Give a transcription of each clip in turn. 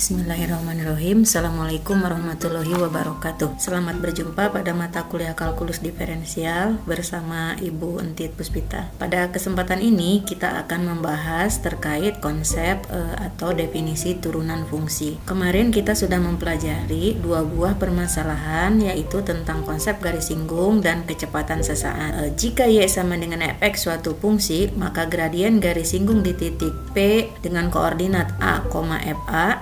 Bismillahirrahmanirrahim. Assalamualaikum warahmatullahi wabarakatuh. Selamat berjumpa pada mata kuliah kalkulus diferensial Bersama Ibu Entit Puspita. Pada kesempatan ini kita akan membahas terkait konsep e, atau definisi turunan fungsi. Kemarin kita sudah mempelajari dua buah permasalahan Yaitu tentang konsep garis singgung dan kecepatan sesaat. E, Jika Y sama dengan fx suatu fungsi Maka gradien garis singgung di titik P dengan koordinat A, FA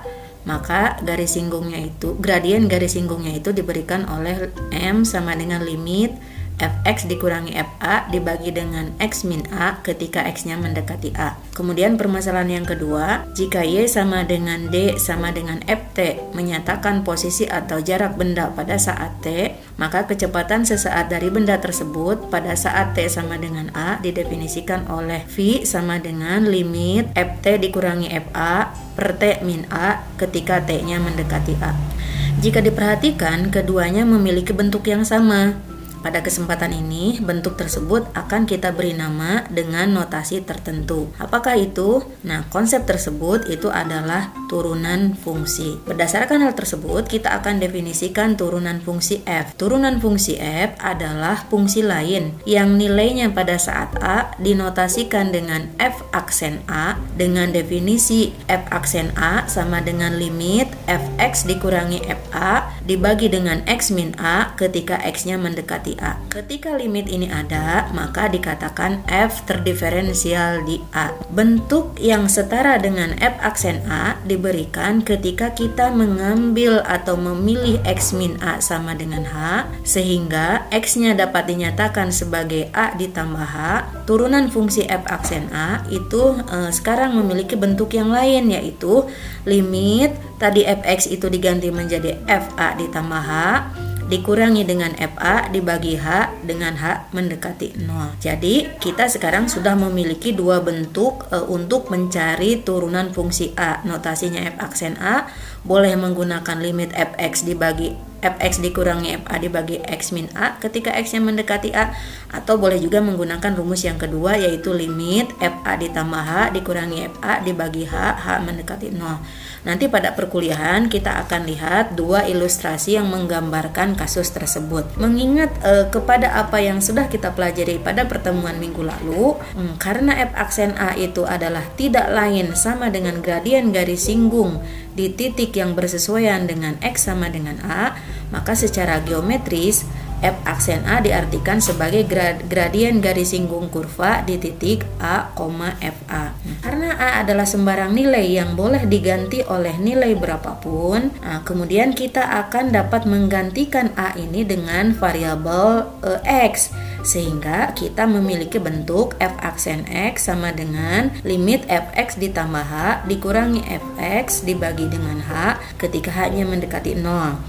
maka garis singgungnya itu gradien garis singgungnya itu diberikan oleh M sama dengan limit fx dikurangi fa dibagi dengan x min a ketika x-nya mendekati a. Kemudian permasalahan yang kedua, jika y sama dengan d sama dengan ft menyatakan posisi atau jarak benda pada saat t, maka kecepatan sesaat dari benda tersebut pada saat t sama dengan a didefinisikan oleh v sama dengan limit ft dikurangi fa per t min a ketika t-nya mendekati a. Jika diperhatikan, keduanya memiliki bentuk yang sama, pada kesempatan ini, bentuk tersebut akan kita beri nama dengan notasi tertentu. Apakah itu? Nah, konsep tersebut itu adalah turunan fungsi. Berdasarkan hal tersebut, kita akan definisikan turunan fungsi f. Turunan fungsi f adalah fungsi lain yang nilainya pada saat a dinotasikan dengan f aksen a dengan definisi f aksen a sama dengan limit fx dikurangi fa dibagi dengan x min a ketika x-nya mendekati berarti A. Ketika limit ini ada, maka dikatakan F terdiferensial di A. Bentuk yang setara dengan F aksen A diberikan ketika kita mengambil atau memilih X min A sama dengan H, sehingga X-nya dapat dinyatakan sebagai A ditambah H. Turunan fungsi F aksen A itu e, sekarang memiliki bentuk yang lain yaitu limit tadi fx itu diganti menjadi fa ditambah h dikurangi dengan FA dibagi H dengan H mendekati 0. Jadi kita sekarang sudah memiliki dua bentuk e, untuk mencari turunan fungsi A. Notasinya F aksen A boleh menggunakan limit fx dibagi fx dikurangi fa dibagi x min a ketika x yang mendekati a atau boleh juga menggunakan rumus yang kedua yaitu limit fa ditambah h dikurangi fa dibagi h h mendekati 0 Nanti pada perkuliahan kita akan lihat dua ilustrasi yang menggambarkan kasus tersebut. Mengingat eh, kepada apa yang sudah kita pelajari pada pertemuan minggu lalu, hmm, karena f aksen a itu adalah tidak lain sama dengan gradien garis singgung di titik yang bersesuaian dengan x sama dengan a, maka secara geometris F aksen A diartikan sebagai grad, gradien garis singgung kurva di titik A, FA. Karena A adalah sembarang nilai yang boleh diganti oleh nilai berapapun, nah, kemudian kita akan dapat menggantikan A ini dengan variabel e, X sehingga kita memiliki bentuk f aksen x sama dengan limit fx ditambah h dikurangi fx dibagi dengan h ketika h-nya mendekati 0.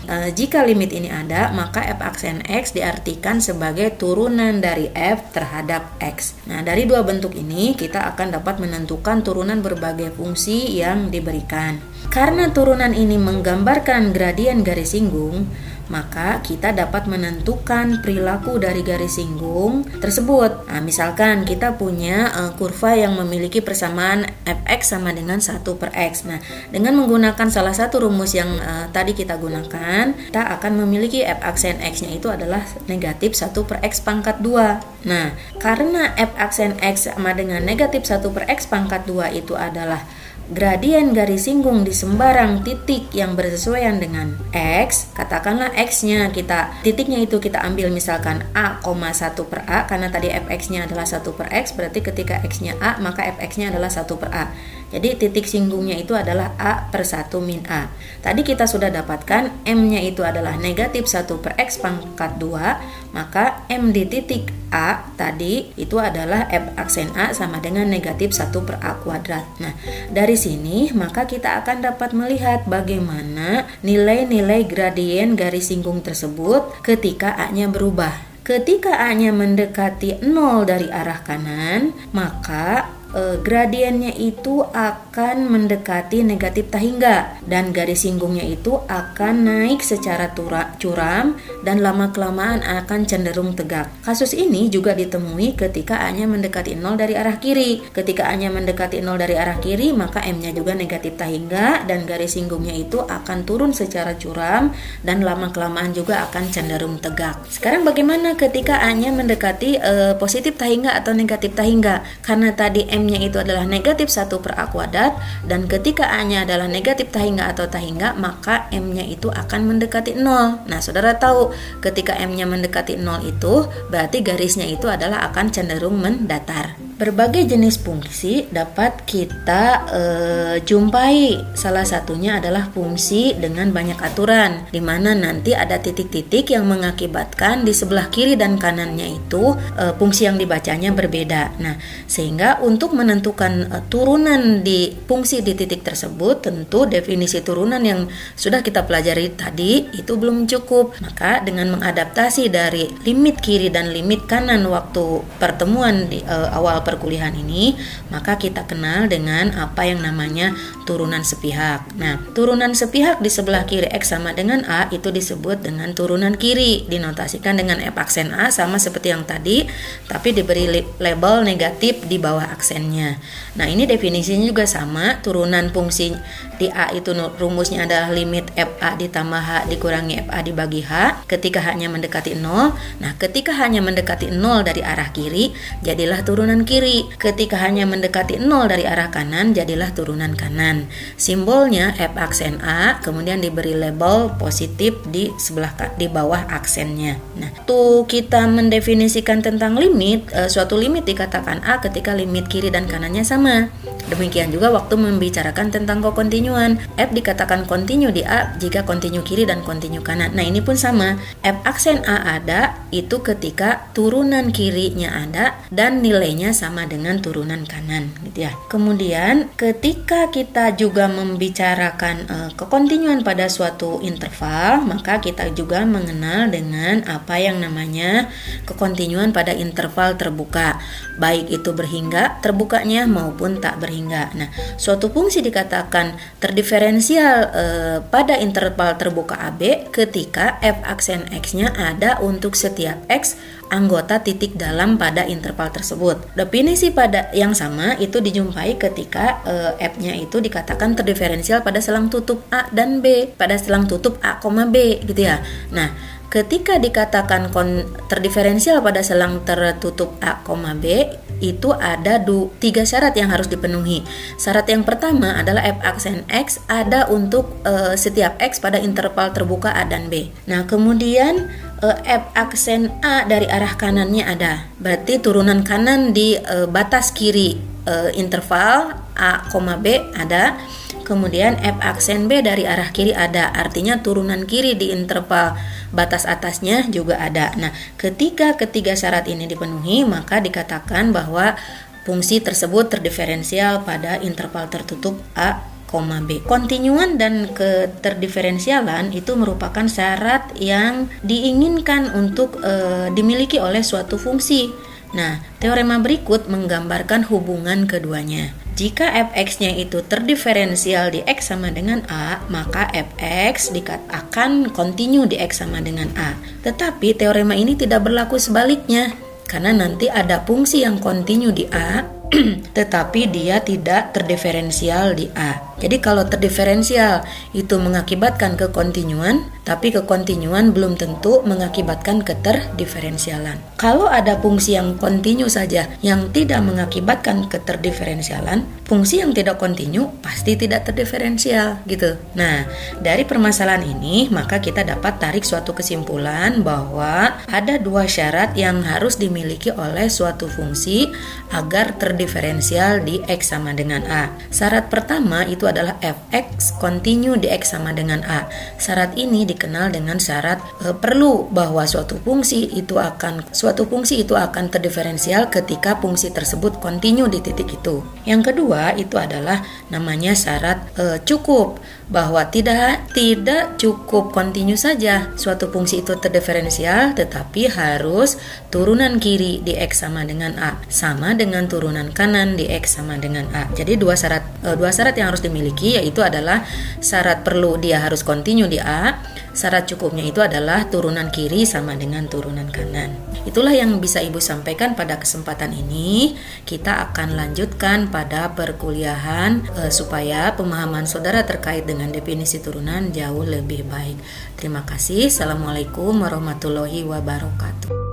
E, jika limit ini ada, maka f aksen x diartikan sebagai turunan dari f terhadap x. Nah, dari dua bentuk ini kita akan dapat menentukan turunan berbagai fungsi yang diberikan. Karena turunan ini menggambarkan gradien garis singgung, maka kita dapat menentukan perilaku dari garis singgung tersebut. Nah, misalkan kita punya uh, kurva yang memiliki persamaan fx sama dengan 1 per x. Nah, dengan menggunakan salah satu rumus yang uh, tadi kita gunakan, kita akan memiliki f aksen x-nya itu adalah negatif 1 per x pangkat 2. Nah, karena f aksen x sama dengan negatif 1 per x pangkat 2 itu adalah gradien garis singgung di sembarang titik yang bersesuaian dengan x, katakanlah x-nya kita titiknya itu kita ambil misalkan a, 1 per a karena tadi fx-nya adalah 1 per x berarti ketika x-nya a maka fx-nya adalah 1 per a. Jadi titik singgungnya itu adalah A per 1 min A. Tadi kita sudah dapatkan M-nya itu adalah negatif 1 per X pangkat 2, maka M di titik A tadi itu adalah F aksen A sama dengan negatif 1 per A kuadrat. Nah, dari sini maka kita akan dapat melihat bagaimana nilai-nilai gradien garis singgung tersebut ketika A-nya berubah. Ketika A-nya mendekati 0 dari arah kanan, maka e, gradiennya itu akan mendekati negatif tahingga dan garis singgungnya itu akan naik secara tura, curam dan lama-kelamaan akan cenderung tegak. Kasus ini juga ditemui ketika A-nya mendekati 0 dari arah kiri. Ketika A-nya mendekati 0 dari arah kiri, maka M-nya juga negatif tahingga dan garis singgungnya itu akan turun secara curam dan lama-kelamaan juga akan cenderung tegak. Sekarang bagaimana ketika A-nya mendekati e, positif tahingga atau negatif tahingga? Karena tadi M-nya itu adalah negatif 1 per A kuadrat dan ketika A-nya adalah negatif tahingga atau tahingga, maka M-nya itu akan mendekati 0. Nah, saudara tahu ketika M-nya mendekati 0 itu berarti garisnya itu adalah akan cenderung mendatar. Berbagai jenis fungsi dapat kita e, jumpai. Salah satunya adalah fungsi dengan banyak aturan, di mana nanti ada titik-titik yang mengakibatkan di sebelah kiri dan kanannya itu e, fungsi yang dibacanya berbeda. Nah, sehingga untuk menentukan e, turunan di fungsi di titik tersebut, tentu definisi turunan yang sudah kita pelajari tadi itu belum cukup. Maka dengan mengadaptasi dari limit kiri dan limit kanan waktu pertemuan di e, awal perkuliahan ini, maka kita kenal dengan apa yang namanya turunan sepihak. Nah, turunan sepihak di sebelah kiri X sama dengan A itu disebut dengan turunan kiri, dinotasikan dengan F aksen A sama seperti yang tadi, tapi diberi label negatif di bawah aksennya. Nah, ini definisinya juga sama, turunan fungsi di A itu rumusnya adalah limit FA ditambah H dikurangi FA dibagi H ketika H-nya mendekati 0. Nah, ketika H-nya mendekati 0 dari arah kiri, jadilah turunan kiri. Ketika hanya mendekati 0 dari arah kanan, jadilah turunan kanan. Simbolnya F aksen A, kemudian diberi label positif di sebelah di bawah aksennya. Nah, tuh kita mendefinisikan tentang limit, e, suatu limit dikatakan A ketika limit kiri dan kanannya sama. Demikian juga waktu membicarakan tentang kokontinuan. F dikatakan kontinu di A jika kontinu kiri dan kontinu kanan. Nah, ini pun sama. F aksen A ada itu ketika turunan kirinya ada dan nilainya sama dengan turunan kanan gitu ya. Kemudian ketika kita juga membicarakan uh, kekontinuan pada suatu interval, maka kita juga mengenal dengan apa yang namanya kekontinuan pada interval terbuka, baik itu berhingga terbukanya maupun tak berhingga nah suatu fungsi dikatakan terdiferensial eh, pada interval terbuka AB ketika f aksen x-nya ada untuk setiap x anggota titik dalam pada interval tersebut. Definisi pada yang sama itu dijumpai ketika e, f-nya itu dikatakan terdiferensial pada selang tutup A dan B, pada selang tutup A, B gitu ya. Nah, ketika dikatakan kon terdiferensial pada selang tertutup A, B itu ada du, tiga syarat yang harus dipenuhi. Syarat yang pertama adalah f aksen x ada untuk uh, setiap x pada interval terbuka a dan b. Nah kemudian uh, f aksen a dari arah kanannya ada, berarti turunan kanan di uh, batas kiri uh, interval a, b ada. Kemudian f aksen b dari arah kiri ada, artinya turunan kiri di interval batas atasnya juga ada. Nah, ketika ketiga syarat ini dipenuhi, maka dikatakan bahwa fungsi tersebut terdiferensial pada interval tertutup A, B. Kontinuan dan keterdiferensialan itu merupakan syarat yang diinginkan untuk e, dimiliki oleh suatu fungsi. Nah, teorema berikut menggambarkan hubungan keduanya. Jika fx-nya itu terdiferensial di x sama dengan a, maka fx akan kontinu di x sama dengan a. Tetapi teorema ini tidak berlaku sebaliknya, karena nanti ada fungsi yang kontinu di a, tetapi dia tidak terdiferensial di a. Jadi kalau terdiferensial itu mengakibatkan kekontinuan, tapi kekontinuan belum tentu mengakibatkan keterdiferensialan. Kalau ada fungsi yang kontinu saja yang tidak mengakibatkan keterdiferensialan, fungsi yang tidak kontinu pasti tidak terdiferensial gitu. Nah, dari permasalahan ini maka kita dapat tarik suatu kesimpulan bahwa ada dua syarat yang harus dimiliki oleh suatu fungsi agar terdiferensial di X sama dengan A. Syarat pertama itu adalah fx continue dx sama dengan a. Syarat ini dikenal dengan syarat e, perlu bahwa suatu fungsi itu akan suatu fungsi itu akan terdiferensial ketika fungsi tersebut continue di titik itu. Yang kedua itu adalah namanya syarat e, cukup bahwa tidak tidak cukup continue saja suatu fungsi itu terdiferensial tetapi harus turunan kiri di x sama dengan a sama dengan turunan kanan di x sama dengan a. Jadi dua syarat e, dua syarat yang harus dimiliki yaitu adalah syarat perlu dia harus continue di a, syarat cukupnya itu adalah turunan kiri sama dengan turunan kanan. Itulah yang bisa Ibu sampaikan pada kesempatan ini. Kita akan lanjutkan pada perkuliahan e, supaya pemahaman saudara terkait dengan definisi turunan jauh lebih baik. Terima kasih. Assalamualaikum warahmatullahi wabarakatuh.